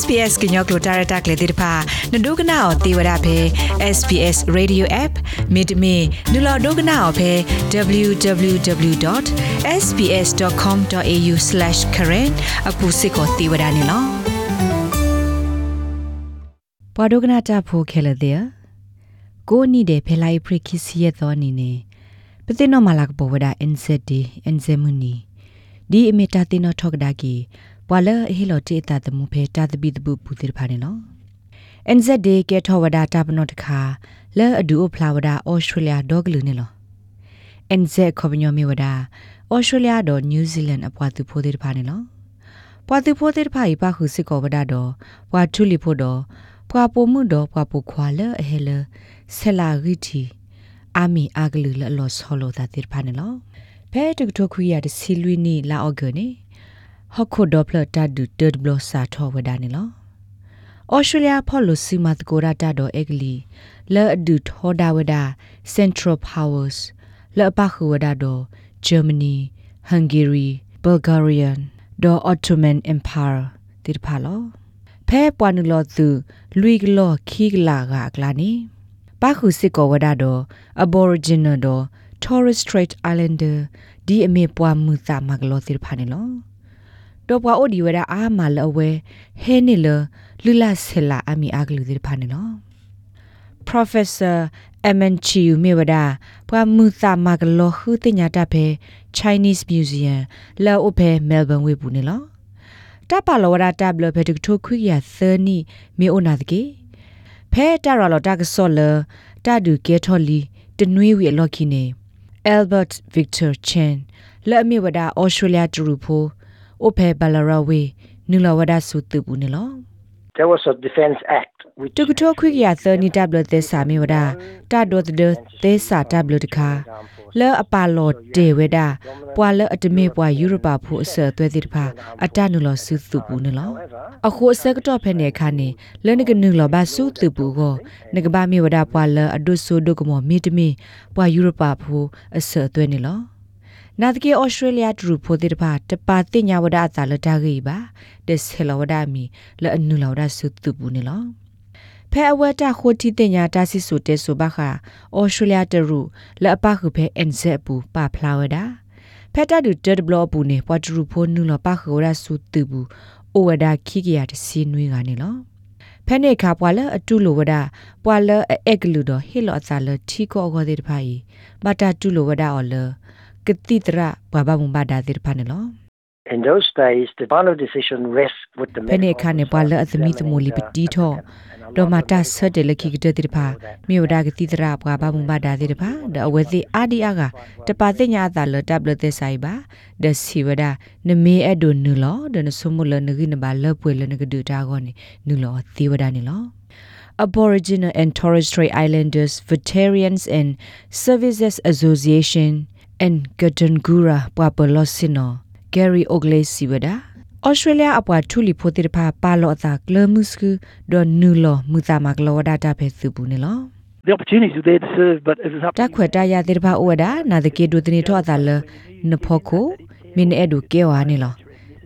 SPS ကညောကလိုတာရတာကလေးတိဖာနဒုကနာအောတေဝရဖဲ SPS Radio App မိတမီနူလာဒုကနာအောဖဲ www.sps.com.au/current အခုစစ်ကိုတေဝရနေလောပဝဒုကနာတာဖိုခဲလတဲ့ကိုနီတဲ့ဖဲလိုက်ဖရခိစီရသောနီနေပတိနောမလာကဘဝဒ NZD NZMuni ဒီအမီတာတင်နောထောက်ဒါကီ ပွာလဟီလိုတေတာတမှုဖဲတာတပိတပုပူတိဖာနေနော် NZD ကဲထောဝဒတာပနောတခါလဲအဒူဖလာဝဒဩစတြေးလျဒေါဂလူနေလော NZ ခေါပညောမီဝဒဩစတြေးလျဒေါ်နယူးဇီလန်အပွားသူဖိုတိဖာနေလောပွာသူဖိုတိဖာဤပါခုစစ်ကောဝဒဒေါ်ပွာထူလီဖို့ဒေါ်ပွာပိုမှုဒေါ်ပွာပိုခွာလဲအဟဲလဲဆလာရီတီအာမီအာဂလူလလောဆောလိုတာတိဖာနေလောဖဲတုကထခွေရတစီလွီနီလာအော့ဂနေ ဟခုဒေါပလတာဒူတဒဘလစာထောဝဒနေလောဩစတြေးလျဖော်လို့စီမတ်ကိုရတာတော့အကလီလဲအဒူထောဒါဝဒါ Central Powers လဲပခုဝဒါတော့ Germany Hungary Bulgarian ဒေါ် Ottoman Empire တိဖာလောဖဲပွားနုလောသူလွီကလောခီကလာကကလာနီပခုစစ်ကောဝဒါတော့ Aboriginal တော့ Torres Strait Islander ဒီအမေပွားမှုစာမကလောတိဖာနေလော တော့ပွားအိုဒီဝရအာမလအဝဲဟဲနေလလူလာဆလာအမီအကလူတိဖာနေလော Professor Emanchiu Mewada ပွားမှုစာမကလောခုတင်ညာတာဖဲ Chinese Museum လောအိုဖဲ Melbourne ဝေဘူးနေလောတပလောရတာဘလဖဲတထိုခွိရသနီမေအိုနာတကေဖဲတရလောတကဆောလတာဒူကေထော်လီတနွေးဝီအလော်ခီနေ Albert Victor Chen လက်မြဝဒဩစတြေးလျတူရူဖို အိုဖေဘလာရဝေနူလဝဒစုတူဘူးနေလော There was a Defense Act တုကထောခွိကရသနီတဘလသက်စာမေဝဒတာဒိုတဒသေစာတဘလတခါလဲအပါလောဒေဝဒပွာလဲအတမေပွာယူရပါဖို့အစသွဲတိတဖာအတနုလောစုသူဘူးနေလောအခုအစကတော့ဖဲနေခါနေလဲနကနုလောဘာစုသူဘူးကိုနကဘာမေဝဒပွာလဲအဒုဆုဒုကမောမီတမီပွာယူရပါဖို့အစသွဲနေလော နာတကေဩစတြေးလျဒရူဖိုတိတပါတပါတိညာဝဒအသာလတာဂိပါဒက်ဆလဝဒမီလဲအနုလောဒဆုသူဘူးနေလောဖဲအဝတ်တာခိုတီတင်ညာတာစီဆိုတဲဆိုဘခါဩစတြေးလျတရူလက်အပခုဖဲအန်ဇက်ပူပါဖလာဝဒါဖဲတာဒူတက်ဘလော့ပူနေပွားတရူဖိုနူလပခိုရာဆူတူဘူးအိုဝဒါခိကရတစီနွေးကနေလောဖဲနေခါပွာလအတူလိုဝဒါပွာလအက်ကလူတော့ဟီလောအစာလထီကောအောတဲ့တဖိုင်ဘတာတူလိုဝဒါအော်လ ကတိတရဘဘမဘာဒါတဲ့ဖာနေလော In those days, the final decision rests with the ဖဲနေခါနေပွာလအသမီသမူလီပတီထောဒေါ်မာတာဆတ်တယ်လခိကတဲ့တိဖာမြေဝဒါကတိတရာဘွားဘာမဘာဒါတိဖာဒအဝဲစီအာဒီအာကတပါတိညာသာလတပ်လတဲ့ဆိုင်ပါဒစီဝဒါနမေအဒုနူလောဒနဆုမလနဂိနဘာလပွေလနဂဒူတာဂောနေနူလောသီဝဒါနေလော Aboriginal and Torres Strait Islanders Veterans and Services Association and Gadangura Papalosino Gary Ogley Siwada ဩစတြေးလျအပွားထူလီဖိုတိတဖာပါလောအသာကလမှုစကူဒေါ်နူလောမူတာမကလောဒတာဖဲစုဘူးနေလော The opportunities are there to serve, but it is up တခွေတရတဲ့တဖာဩဝဒနာတကေဒုတနီထောအသာလနဖို့ကိုမင်းအဲ့ဒုကေဝါနေလော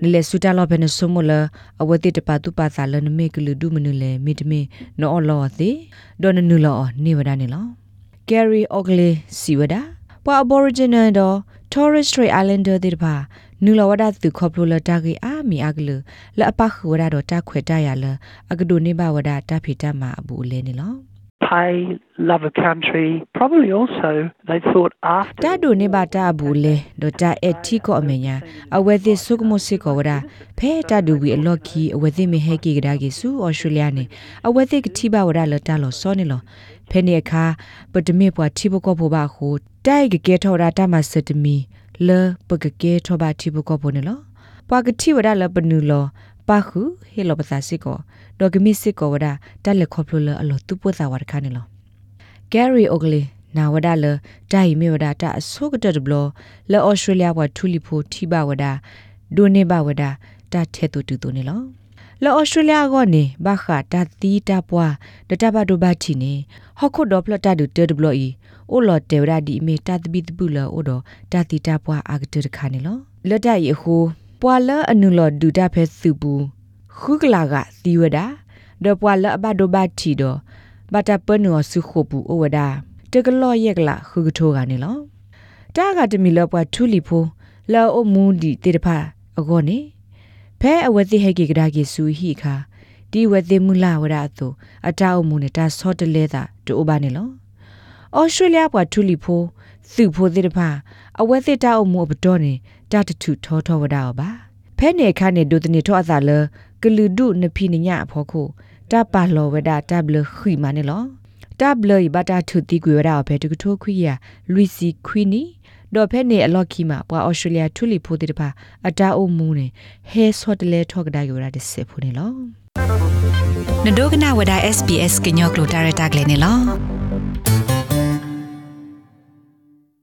နလေစုတလောဖဲနဆုမလအဝတိတပါတုပါသာလနမေကလူဒုမနုလေမိတမေနောလောသေးဒေါ်နနုလောနေဝဒနေလော Gary Ogley Siwada ပွာ Aboriginal တော့ Torres Strait Islander တဲ့တဖာနူလဝဒသူခေါပလိုလတာကေအာမီအကလလအပခဝဒတော့တခွေတရလအကဒိုနေဘဝဒတဖိတမအဘူးလဲနေလော pay, love of country. Probably also they thought after တဒိုနေဘတာဘူးလဲဒတာအတီကိုအမညာအဝဲသစ်ဆုကမစစ်ကောဝဒဖဲတဒူဝီအလော့ခီအဝဲသစ်မဟဲကီကဒါကေဆူဩစတြေးလျနေအဝဲသစ်ကတိဘဝဒလတာလောစောနေလောဖဲနေအခါပတမေပွားတိဘကောဖို့ပါခု တိုက်ကကေထော်ဒါတမစတမီလေပကကေထောဘာတိဘကောဖို့နေလောပွာကတိဝဒလပနူလောပါခုဟေလောပစာစစ်ကောဒေါကမီစစ်ကောဝဒတက်လက်ခေါပလိုလအလောသူပုသာဝဒခါနေလော Gary Ogley နာဝဒလဒိုင်မေဝဒတာအဆုကတတဘလလဲဩစတြေးလျဘထူလီဖိုထိဘဝဒဒိုနေဘဝဒတာထဲတူတူတူနေလော လဲဩစတြေးလျကောနေဘခတာတီတာပွားဒတဘဒိုဘချီနေဟခုဒေါပလတာဒူတေဒဘလီအိုလော်တေဝဒဒီမေတာတပိတပုလောအိုဒတာတီတာပွားအာဂတရခါနေလောလက်တရီဟိုပွာလအနုလောဒူတာဖဲစုဘူးခခုကလာကတီဝဒဒပွာလအဘဒဘတီဒဘတာပနောစုခုပူအဝဒတကလော့ရက်ကလာခုကထိုးကနေလောတာကတမီလပွားထူလီဖိုလောအမူဒီတေတဖာအကောနေ ဖဲအဝသိဟေကေကဒါကေဆူဟီခါဒီဝသိမူလာဝဒအတုအတာအမူနေတာဆော့တလဲတာတူဘာနေလောဩစတြေးလျပွားထူလီဖိုသူဖိုတေတဖာအဝသိတာအမူဘတော်နေတာတထုထောထောဝဒအပါဖဲနေခါနေဒုတနေထောအသာလကလူဒုနဖိနညအဖောခုတပါလောဝဒတဘလခွီမနေလောတဘလဘတာထုတိကွေဝဒအဖေတကထိုခွီယာလူီစီခွီနီ ဒေါ်ဖဲနေအလော့ခီမှာပွာဩစတြေးလျထူလီဖိုတေတဖာအတာအုံမူနေဟဲဆော့တလဲထောကဒါယောရတဲ့စစ်ဖူနေလောနဒိုကနာဝဒ SBS ကညောကလိုတာရတာကလေးနေလော